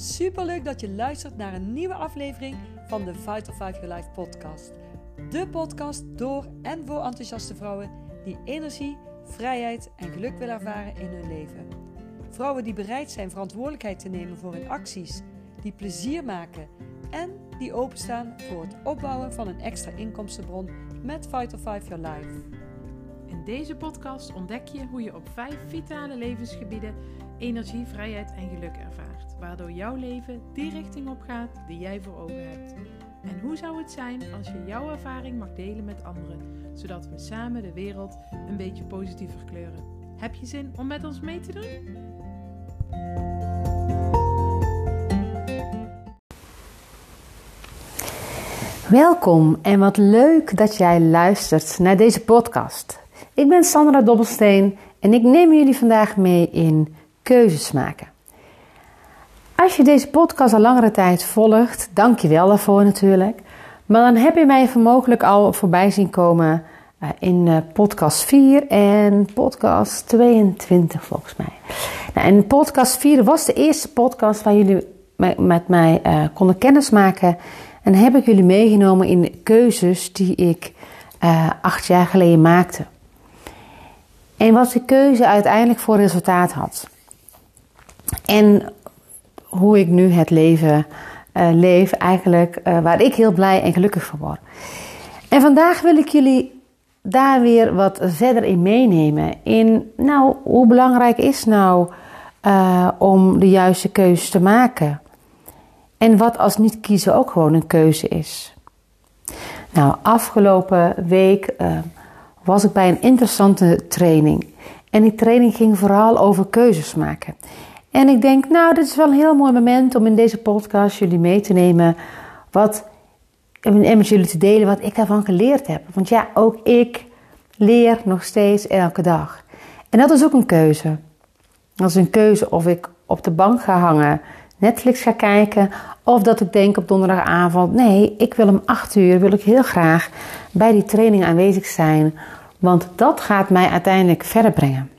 Super leuk dat je luistert naar een nieuwe aflevering van de Vital 5 Your Life podcast. De podcast door en voor enthousiaste vrouwen die energie, vrijheid en geluk willen ervaren in hun leven. Vrouwen die bereid zijn verantwoordelijkheid te nemen voor hun acties, die plezier maken en die openstaan voor het opbouwen van een extra inkomstenbron met Vital 5 Your Life. In deze podcast ontdek je hoe je op vijf vitale levensgebieden energie, vrijheid en geluk ervaart, waardoor jouw leven die richting op gaat die jij voor ogen hebt. En hoe zou het zijn als je jouw ervaring mag delen met anderen, zodat we samen de wereld een beetje positiever kleuren? Heb je zin om met ons mee te doen? Welkom en wat leuk dat jij luistert naar deze podcast. Ik ben Sandra Dobbelsteen en ik neem jullie vandaag mee in keuzes maken. Als je deze podcast al langere tijd volgt, dank je wel daarvoor natuurlijk. Maar dan heb je mij vermogelijk al voorbij zien komen uh, in uh, podcast 4 en podcast 22 volgens mij. Nou, en podcast 4 was de eerste podcast waar jullie met mij uh, konden kennismaken. En heb ik jullie meegenomen in keuzes die ik acht jaar geleden maakte. En wat de keuze uiteindelijk voor resultaat had. En hoe ik nu het leven uh, leef, eigenlijk uh, waar ik heel blij en gelukkig van word. En vandaag wil ik jullie daar weer wat verder in meenemen. In, nou, hoe belangrijk is nou uh, om de juiste keuze te maken? En wat als niet kiezen ook gewoon een keuze is? Nou, afgelopen week was ik bij een interessante training. En die training ging vooral over keuzes maken. En ik denk, nou, dit is wel een heel mooi moment om in deze podcast jullie mee te nemen. Wat, en met jullie te delen wat ik daarvan geleerd heb. Want ja, ook ik leer nog steeds elke dag. En dat is ook een keuze. Dat is een keuze of ik op de bank ga hangen, Netflix ga kijken. Of dat ik denk op donderdagavond, nee, ik wil om 8 uur, wil ik heel graag bij die training aanwezig zijn. Want dat gaat mij uiteindelijk verder brengen.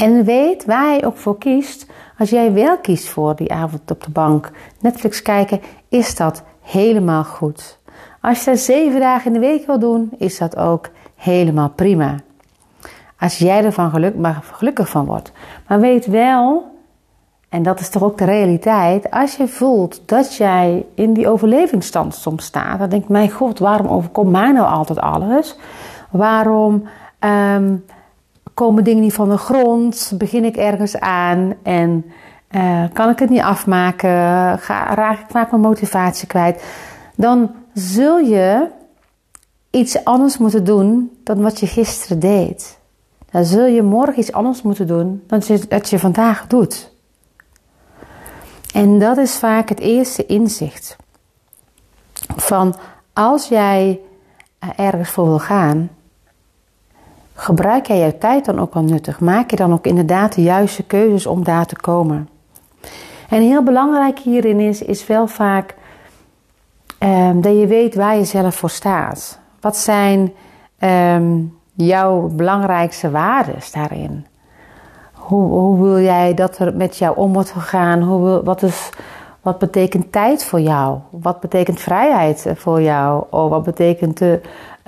En weet waar je ook voor kiest. Als jij wel kiest voor die avond op de bank Netflix kijken, is dat helemaal goed. Als je dat zeven dagen in de week wil doen, is dat ook helemaal prima. Als jij ervan geluk, maar gelukkig van wordt. Maar weet wel, en dat is toch ook de realiteit, als je voelt dat jij in die overlevingsstand soms staat, dan denk je, mijn god, waarom overkomt mij nou altijd alles? Waarom um, komen dingen niet van de grond? Begin ik ergens aan en uh, kan ik het niet afmaken? Ga, raak ik vaak mijn motivatie kwijt? Dan zul je iets anders moeten doen dan wat je gisteren deed. Dan zul je morgen iets anders moeten doen dan wat je vandaag doet. En dat is vaak het eerste inzicht. Van als jij ergens voor wil gaan, Gebruik jij jouw tijd dan ook wel nuttig? Maak je dan ook inderdaad de juiste keuzes om daar te komen? En heel belangrijk hierin is, is wel vaak um, dat je weet waar je zelf voor staat. Wat zijn um, jouw belangrijkste waarden daarin? Hoe, hoe, wil jij dat er met jou om wordt gegaan? Hoe, wat, is, wat betekent tijd voor jou? Wat betekent vrijheid voor jou? Of wat betekent uh,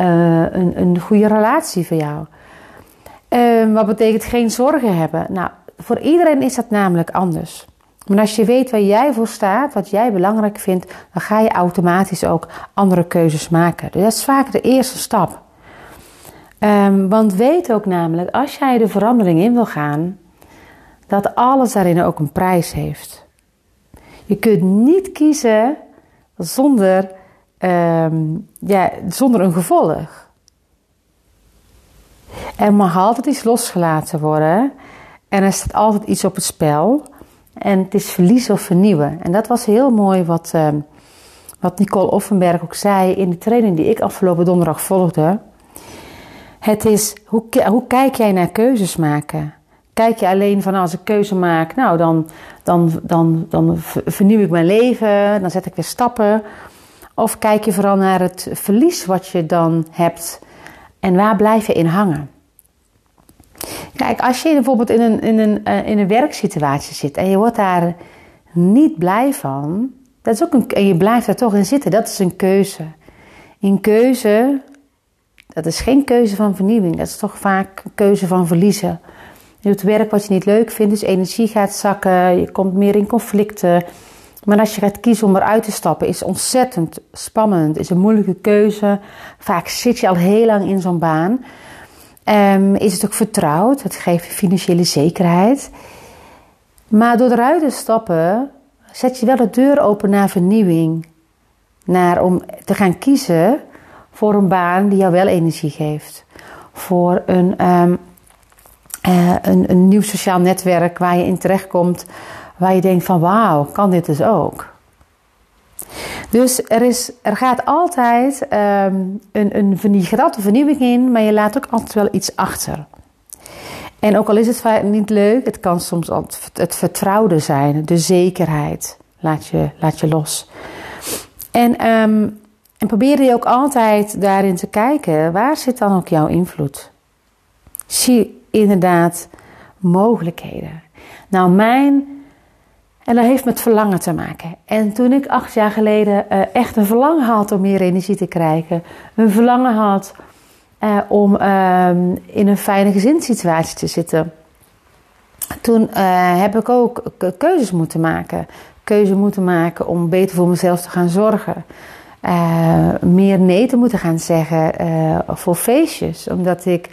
een, een goede relatie voor jou? Um, wat betekent geen zorgen hebben? Nou, voor iedereen is dat namelijk anders. Maar als je weet waar jij voor staat, wat jij belangrijk vindt, dan ga je automatisch ook andere keuzes maken. Dus dat is vaak de eerste stap. Um, want weet ook namelijk, als jij de verandering in wil gaan, dat alles daarin ook een prijs heeft. Je kunt niet kiezen zonder, um, ja, zonder een gevolg. Er mag altijd iets losgelaten worden. En er staat altijd iets op het spel. En het is verliezen of vernieuwen. En dat was heel mooi wat, uh, wat Nicole Offenberg ook zei in de training die ik afgelopen donderdag volgde. Het is, hoe, hoe kijk jij naar keuzes maken? Kijk je alleen van als ik keuze maak, nou dan, dan, dan, dan vernieuw ik mijn leven, dan zet ik weer stappen. Of kijk je vooral naar het verlies wat je dan hebt en waar blijf je in hangen? Kijk, als je bijvoorbeeld in een, in een, uh, in een werksituatie zit en je wordt daar niet blij van. Dat is ook een, en je blijft er toch in zitten. Dat is een keuze. In keuze, dat is geen keuze van vernieuwing. Dat is toch vaak een keuze van verliezen. Je doet werk wat je niet leuk vindt, dus energie gaat zakken. Je komt meer in conflicten. Maar als je gaat kiezen om eruit te stappen, is ontzettend spannend. Is een moeilijke keuze. Vaak zit je al heel lang in zo'n baan. Um, is het ook vertrouwd? Het geeft financiële zekerheid. Maar door eruit te stappen, zet je wel de deur open naar vernieuwing. Naar om te gaan kiezen voor een baan die jou wel energie geeft. Voor een, um, uh, een, een nieuw sociaal netwerk waar je in terechtkomt waar je denkt van wauw, kan dit dus ook? Dus er, is, er gaat altijd um, een, een, altijd vernieuwing in, maar je laat ook altijd wel iets achter. En ook al is het niet leuk, het kan soms het vertrouwde zijn, de zekerheid laat je, laat je los. En, um, en probeer je ook altijd daarin te kijken, waar zit dan ook jouw invloed? Zie inderdaad mogelijkheden. Nou, mijn en dat heeft met verlangen te maken. En toen ik acht jaar geleden uh, echt een verlangen had om meer energie te krijgen, een verlangen had uh, om uh, in een fijne gezinssituatie te zitten, toen eh, heb ik ook keuzes moeten maken. Keuze moeten maken om beter voor mezelf te gaan zorgen. meer nee te moeten gaan zeggen voor feestjes. Omdat ik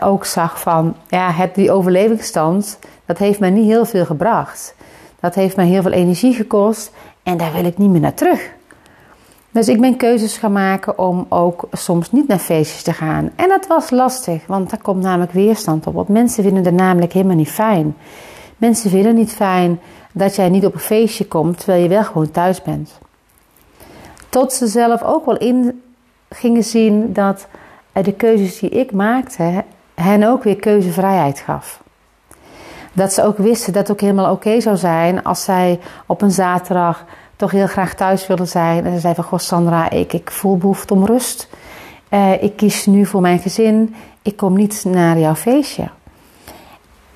ook zag van, ja, het, die overlevingsstand, dat heeft mij niet heel veel gebracht. Dat heeft mij heel veel energie gekost en daar wil ik niet meer naar terug. Dus ik ben keuzes gaan maken om ook soms niet naar feestjes te gaan. En dat was lastig, want daar komt namelijk weerstand op. Want mensen vinden het namelijk helemaal niet fijn. Mensen vinden niet fijn dat jij niet op een feestje komt terwijl je wel gewoon thuis bent. Tot ze zelf ook wel in gingen zien dat de keuzes die ik maakte hen ook weer keuzevrijheid gaf dat ze ook wisten dat het ook helemaal oké zou zijn als zij op een zaterdag toch heel graag thuis wilden zijn. En ze zei van, goh Sandra, ik, ik voel behoefte om rust. Uh, ik kies nu voor mijn gezin. Ik kom niet naar jouw feestje.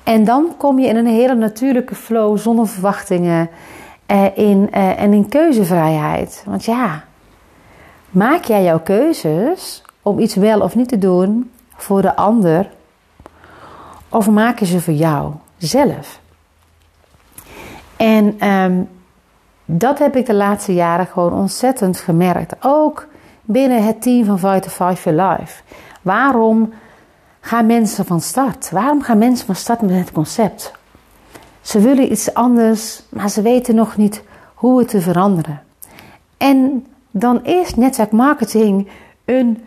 En dan kom je in een hele natuurlijke flow zonder verwachtingen uh, in, uh, en in keuzevrijheid. Want ja, maak jij jouw keuzes om iets wel of niet te doen voor de ander? Of maak je ze voor jou? Zelf. En um, dat heb ik de laatste jaren gewoon ontzettend gemerkt. Ook binnen het team van Vital Five Your Life. Waarom gaan mensen van start? Waarom gaan mensen van start met het concept? Ze willen iets anders, maar ze weten nog niet hoe het te veranderen. En dan is netwerk marketing een,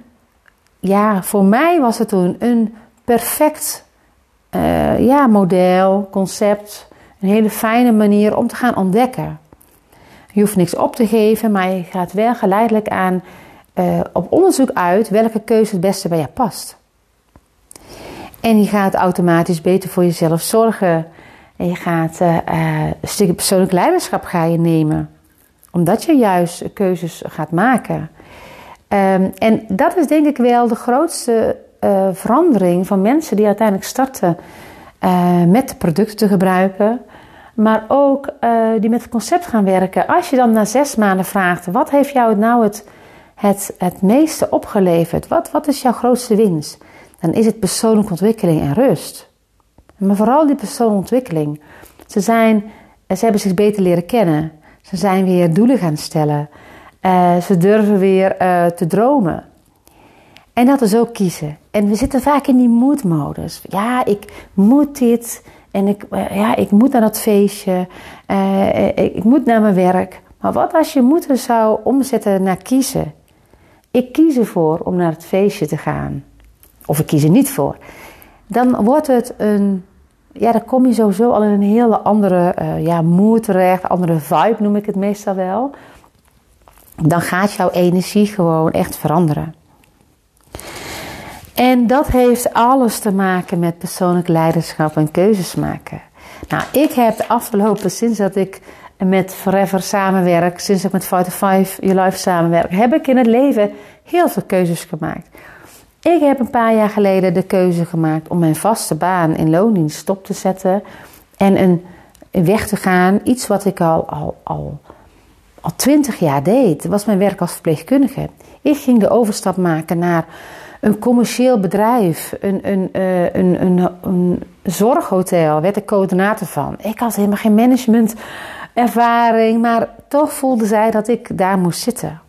ja, voor mij was het toen een perfect uh, ja, model, concept. Een hele fijne manier om te gaan ontdekken. Je hoeft niks op te geven, maar je gaat wel geleidelijk aan uh, op onderzoek uit welke keuze het beste bij je past. En je gaat automatisch beter voor jezelf zorgen. En je gaat uh, een stukje persoonlijk leiderschap ga je nemen. Omdat je juist keuzes gaat maken. Um, en dat is denk ik wel de grootste uh, verandering van mensen die uiteindelijk starten uh, met de producten te gebruiken, maar ook uh, die met het concept gaan werken. Als je dan na zes maanden vraagt: wat heeft jou nou het, het, het meeste opgeleverd? Wat, wat is jouw grootste winst? Dan is het persoonlijke ontwikkeling en rust. Maar vooral die persoonlijke ontwikkeling. Ze, zijn, ze hebben zich beter leren kennen. Ze zijn weer doelen gaan stellen. ze durven weer te dromen. En dat is ook kiezen. En we zitten vaak in die moedmodus. Ja, ik moet dit. En ik, eh, ja, ik moet naar dat feestje. Uh, ik moet naar mijn werk. Maar wat als je moeten zou omzetten naar kiezen? Ik kies ervoor om naar het feestje te gaan. Of ik kies er niet voor. Dan wordt het een... Ja, dan kom je sowieso al in een hele andere ja, moed terecht. Andere vibe noem ik het meestal wel. Dan gaat jouw energie gewoon echt veranderen. En dat heeft alles te maken met persoonlijk leiderschap en keuzes maken. Nou, ik heb de afgelopen, sinds dat ik met Forever samenwerk, sinds ik met Fight Five Your Life samenwerk, heb ik in het leven heel veel keuzes gemaakt. Ik heb een paar jaar geleden de keuze gemaakt om mijn vaste baan in loondienst stop te zetten en een, weg te gaan. Iets wat ik al, al, al, al twintig jaar deed. Was mijn werk als verpleegkundige. Ik ging de overstap maken naar een commercieel bedrijf, een, een, uh, een, een, een zorghotel, werd ik coördinator van. Ik had helemaal geen managementervaring, maar toch voelde zij dat ik daar moest zitten.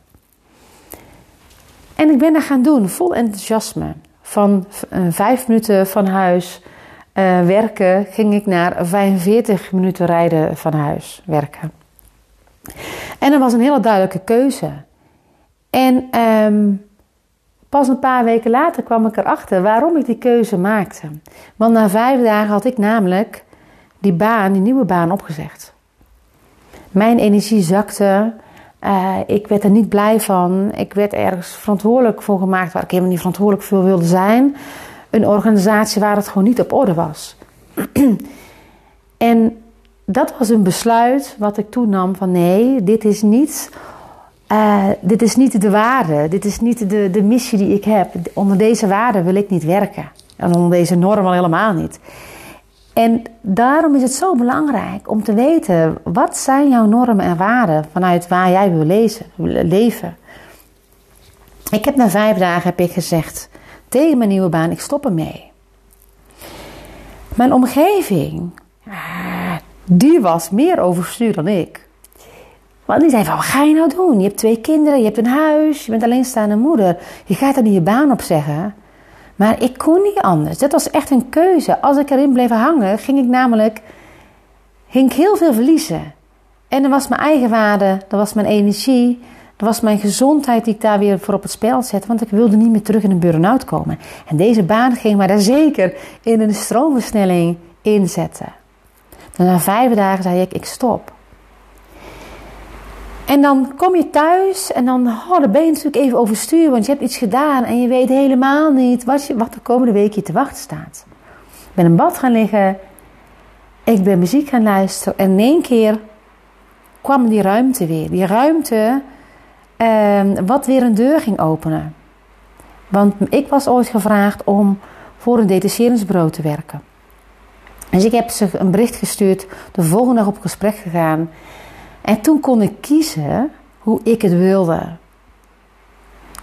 En ik ben dat gaan doen, vol enthousiasme. Van uh, vijf minuten van huis uh, werken ging ik naar 45 minuten rijden van huis werken. En dat was een hele duidelijke keuze. En um, pas een paar weken later kwam ik erachter waarom ik die keuze maakte. Want na vijf dagen had ik namelijk die baan, die nieuwe baan opgezegd. Mijn energie zakte. Uh, ik werd er niet blij van. Ik werd ergens verantwoordelijk voor gemaakt waar ik helemaal niet verantwoordelijk voor wilde zijn. Een organisatie waar het gewoon niet op orde was. en dat was een besluit wat ik toen nam van nee, dit is niet, uh, dit is niet de waarde, dit is niet de, de missie die ik heb. Onder deze waarde wil ik niet werken. En onder deze norm al helemaal niet. En daarom is het zo belangrijk om te weten wat zijn jouw normen en waarden vanuit waar jij wil lezen, leven. Ik heb na vijf dagen heb ik gezegd tegen mijn nieuwe baan, ik stop ermee. Mijn omgeving, ah, die was meer overstuur dan ik. Want die zei van, wat ga je nou doen? Je hebt twee kinderen, je hebt een huis, je bent alleenstaande moeder. Je gaat er niet je baan op zeggen. Maar ik kon niet anders. Dat was echt een keuze. Als ik erin bleef hangen, ging ik namelijk ging heel veel verliezen. En dan was mijn eigen waarde, dat was mijn energie, dat was mijn gezondheid die ik daar weer voor op het spel zette. Want ik wilde niet meer terug in een burn-out komen. En deze baan ging mij daar zeker in een stroomversnelling inzetten. En na vijf dagen zei ik, ik stop. En dan kom je thuis en dan, oh, dan ben je natuurlijk even overstuur, want je hebt iets gedaan en je weet helemaal niet wat, je, wat de komende week je te wachten staat. Ik ben in bad gaan liggen, ik ben muziek gaan luisteren en in één keer kwam die ruimte weer. Die ruimte eh, wat weer een deur ging openen. Want ik was ooit gevraagd om voor een detacheringsbureau te werken. Dus ik heb ze een bericht gestuurd, de volgende dag op gesprek gegaan. En toen kon ik kiezen hoe ik het wilde.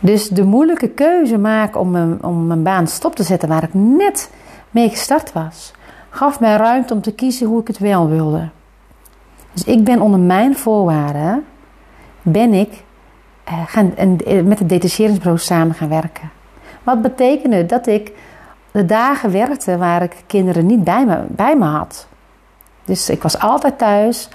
Dus de moeilijke keuze maken om mijn, om mijn baan stop te zetten waar ik net mee gestart was, gaf mij ruimte om te kiezen hoe ik het wel wilde. Dus ik ben onder mijn voorwaarden, ben ik uh, gaan, en, met het detacheringsbureau samen gaan werken. Wat betekende dat ik de dagen werkte waar ik kinderen niet bij me, bij me had. Dus ik was altijd thuis.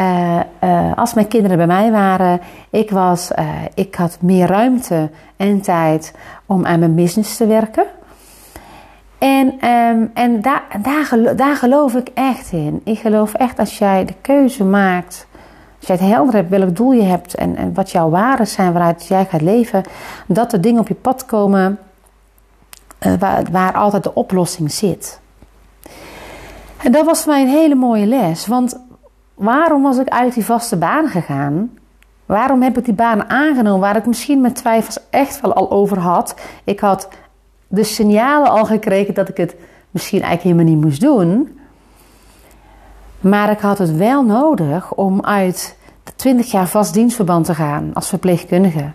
Uh, uh, als mijn kinderen bij mij waren, ik, was, uh, ik had meer ruimte en tijd om aan mijn business te werken. En, um, en daar, daar, daar geloof ik echt in. Ik geloof echt als jij de keuze maakt, als jij het helder hebt welk doel je hebt en, en wat jouw waarden zijn waaruit jij gaat leven, dat er dingen op je pad komen waar, waar altijd de oplossing zit. En dat was voor mij een hele mooie les. Want waarom was ik uit die vaste baan gegaan? Waarom heb ik die baan aangenomen waar ik misschien mijn twijfels echt wel al over had? Ik had de signalen al gekregen dat ik het misschien eigenlijk helemaal niet moest doen. Maar ik had het wel nodig om uit de 20 jaar vast dienstverband te gaan als verpleegkundige.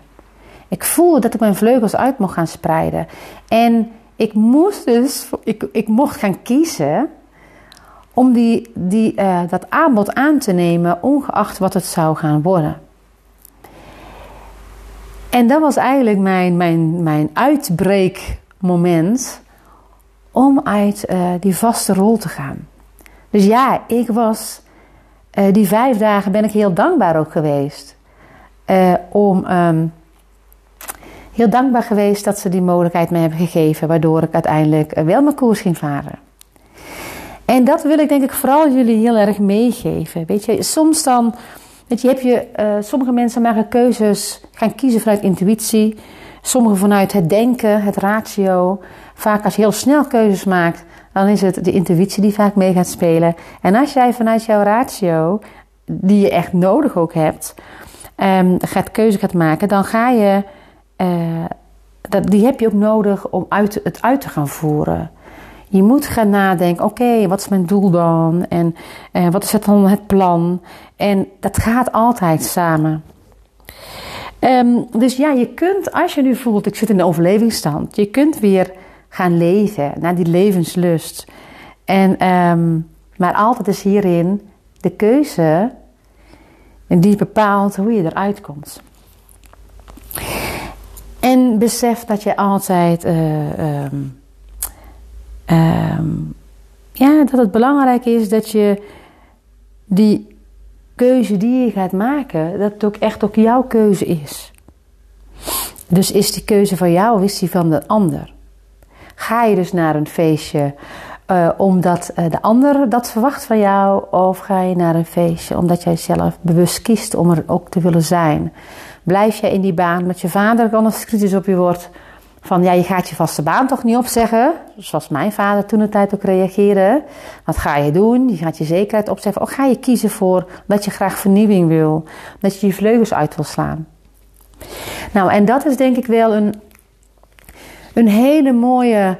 Ik voelde dat ik mijn vleugels uit mocht gaan spreiden. En ik moest dus, ik, ik mocht gaan kiezen om die, die, uh, dat aanbod aan te nemen, ongeacht wat het zou gaan worden. En dat was eigenlijk mijn, mijn, mijn uitbreekmoment om uit uh, die vaste rol te gaan. Dus ja, ik was uh, die vijf dagen ben ik heel dankbaar ook geweest. om um, heel dankbaar geweest dat ze die mogelijkheid me hebben gegeven, waardoor ik uiteindelijk wel mijn koers ging varen. En dat wil ik denk ik vooral jullie heel erg meegeven. Weet je, soms dan, weet je, heb je, uh, sommige mensen maken keuzes, gaan kiezen vanuit intuïtie, sommigen vanuit het denken, het ratio. Vaak als je heel snel keuzes maakt, dan is het de intuïtie die vaak mee gaat spelen. En als jij vanuit jouw ratio, die je echt nodig ook hebt, um, gaat keuze gaat maken, dan ga je, uh, dat, die heb je ook nodig om uit, het uit te gaan voeren. Je moet gaan nadenken, oké, wat is mijn doel dan? En uh, wat is het dan het plan? En dat gaat altijd samen. Um, dus ja, je kunt, als je nu voelt, ik zit in de overlevingsstand, je kunt weer gaan leven naar die levenslust. En, um, maar altijd is hierin de keuze die bepaalt hoe je eruit komt. En besef dat je altijd uh, um, um, ja, dat het belangrijk is dat je die keuze die je gaat maken, dat het ook echt ook jouw keuze is. Dus is die keuze van jou of is die van de ander? Ga je dus naar een feestje uh, omdat uh, de ander dat verwacht van jou, of ga je naar een feestje omdat jij zelf bewust kiest om er ook te willen zijn? Blijf je in die baan met je vader, als kritisch op je wordt van ja, je gaat je vaste baan toch niet opzeggen? Zoals mijn vader toen de tijd ook reageerde. Wat ga je doen? Je gaat je zekerheid opzeggen. Of ga je kiezen voor dat je graag vernieuwing wil? Dat je je vleugels uit wil slaan? Nou, en dat is denk ik wel een, een hele mooie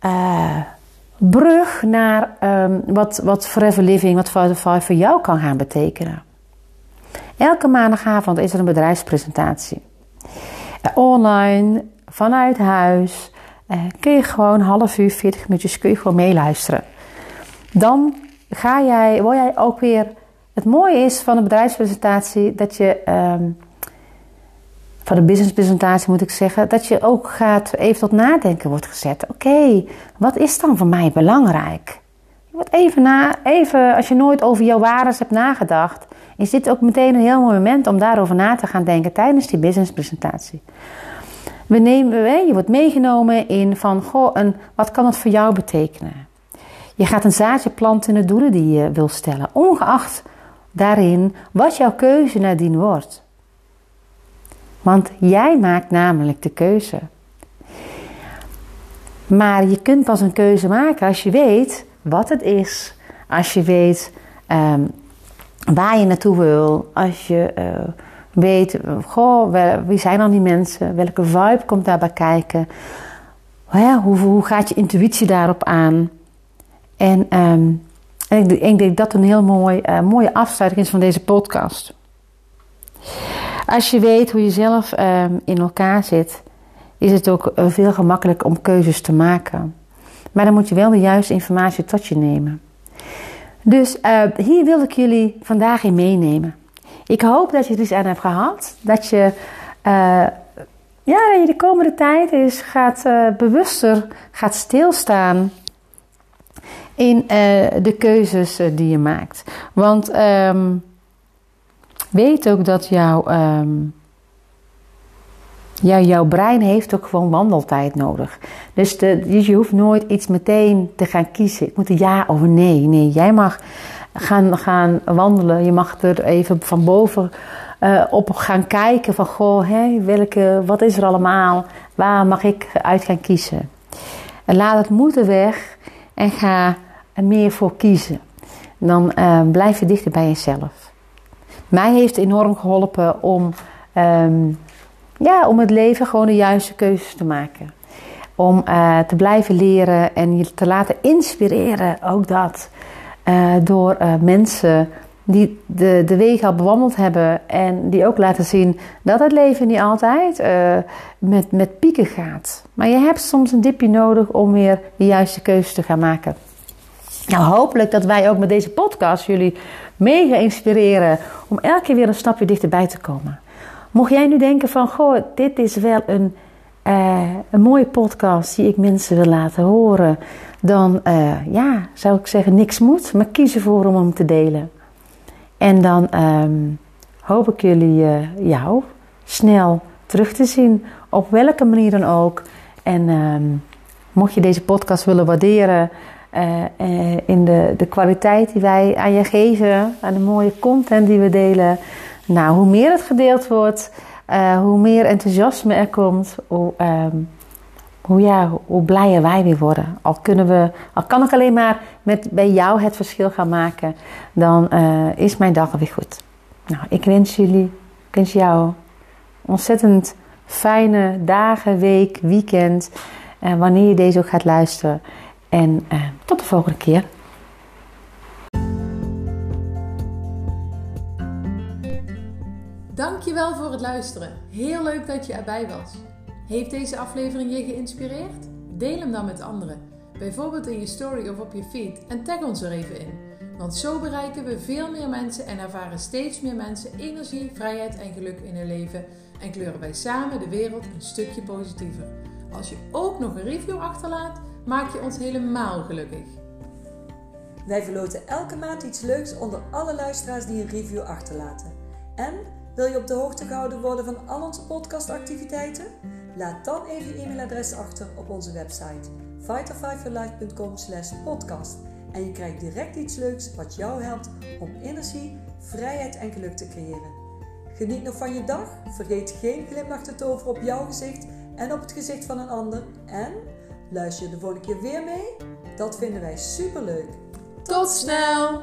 uh, brug naar um, wat, wat Forever Living, wat Five voor jou kan gaan betekenen. Elke maandagavond is er een bedrijfspresentatie. Uh, online, vanuit huis, uh, kun je gewoon half uur, 40 minuutjes kun je gewoon meeluisteren. Dan ga jij, word jij ook weer. Het mooie is van een bedrijfspresentatie dat je. Um, van de businesspresentatie moet ik zeggen, dat je ook gaat even tot nadenken wordt gezet. Oké, wat is dan voor mij belangrijk? Wordt even na, even, als je nooit over jouw waarden hebt nagedacht, is dit ook meteen een heel mooi moment om daarover na te gaan denken tijdens die businesspresentatie. We nemen, je wordt meegenomen in van, goh, een, wat kan het voor jou betekenen? Je gaat een zaadje planten in de doelen die je wil stellen, ongeacht daarin wat jouw keuze nadien wordt. Want jij maakt namelijk de keuze. Maar je kunt pas een keuze maken als je weet wat het is. Als je weet um, waar je naartoe wil. Als je uh, weet, goh, wie zijn dan die mensen? Welke vibe komt daarbij kijken? Hoe, hoe gaat je intuïtie daarop aan? En, en ik, ik, denk dat een heel mooi, uh, mooie afsluiting is van deze podcast. Als je weet hoe je zelf um, in elkaar zit, is het ook uh, veel gemakkelijker om keuzes te maken. Maar dan moet je wel de juiste informatie tot je nemen. Dus uh, hier wil ik jullie vandaag in meenemen. Ik hoop dat je er iets aan hebt gehad. Dat je, uh, ja, dat je de komende tijd eens gaat bewuster gaat stilstaan in de keuzes die je maakt. Want um, Weet ook dat jouw, um, ja, jouw brein heeft ook gewoon wandeltijd nodig. Dus, de, dus je hoeft nooit iets meteen te gaan kiezen. Ik moet een ja of een nee. Nee, jij mag gaan, gaan wandelen. Je mag er even van boven uh, op gaan kijken van... Goh, hé, welke, wat is er allemaal? Waar mag ik uit gaan kiezen? En laat het moeten weg en ga er meer voor kiezen. Dan uh, blijf je dichter bij jezelf. Mij heeft enorm geholpen om, um, ja, om het leven gewoon de juiste keuzes te maken. Om uh, te blijven leren en je te laten inspireren, ook dat. Uh, door uh, mensen die de, de weg al bewandeld hebben en die ook laten zien dat het leven niet altijd met, met pieken gaat. Maar je hebt soms een dipje nodig om weer de juiste keuzes te gaan maken. Nou, hopelijk dat wij ook met deze podcast jullie mega inspireren om elke keer weer een stapje dichterbij te komen. Mocht jij nu denken van, goh, dit is wel een, uh, een mooie podcast die ik mensen wil laten horen, dan uh, ja, zou ik zeggen niks moet, maar kies ervoor om hem te delen. En dan um, hoop ik jullie uh, jou snel terug te zien, op welke manier dan ook. En um, mocht je deze podcast willen waarderen, in de, de kwaliteit die wij aan je geven, aan de mooie content die we delen. Nou, hoe meer het gedeeld wordt, uh, hoe meer enthousiasme er komt, hoe, um, hoe, ja, hoe blijer wij weer worden. Al, kunnen we, al kan ik alleen maar met, bij jou het verschil gaan maken, dan uh, is mijn dag weer goed. Nou, ik wens jullie, ik wens jou ontzettend fijne dagen, week, weekend. wanneer je deze ook gaat luisteren. En tot de volgende keer. Dankjewel voor het luisteren. Heel leuk dat je erbij was. Heeft deze aflevering je geïnspireerd? Deel hem dan met anderen. Bijvoorbeeld in je story of op je feed en tag ons er even in. Want zo bereiken we veel meer mensen en ervaren steeds meer mensen energie, vrijheid en geluk in hun leven en kleuren wij samen de wereld een stukje positiever. Als je ook nog een review achterlaat, maak je ons helemaal gelukkig. Wij verloten elke maand iets leuks onder alle luisteraars die een review achterlaten. En wil je op de hoogte gehouden worden van al onze podcastactiviteiten? Laat dan even je e-mailadres achter op onze website vitalfiveyourlife.com podcast en je krijgt direct iets leuks wat jou helpt om energie, vrijheid en geluk te creëren. Geniet nog van je dag, vergeet geen glimlach te toveren op jouw gezicht en op het gezicht van een ander en luister je de volgende keer weer mee? Dat vinden wij super leuk. Tot snel!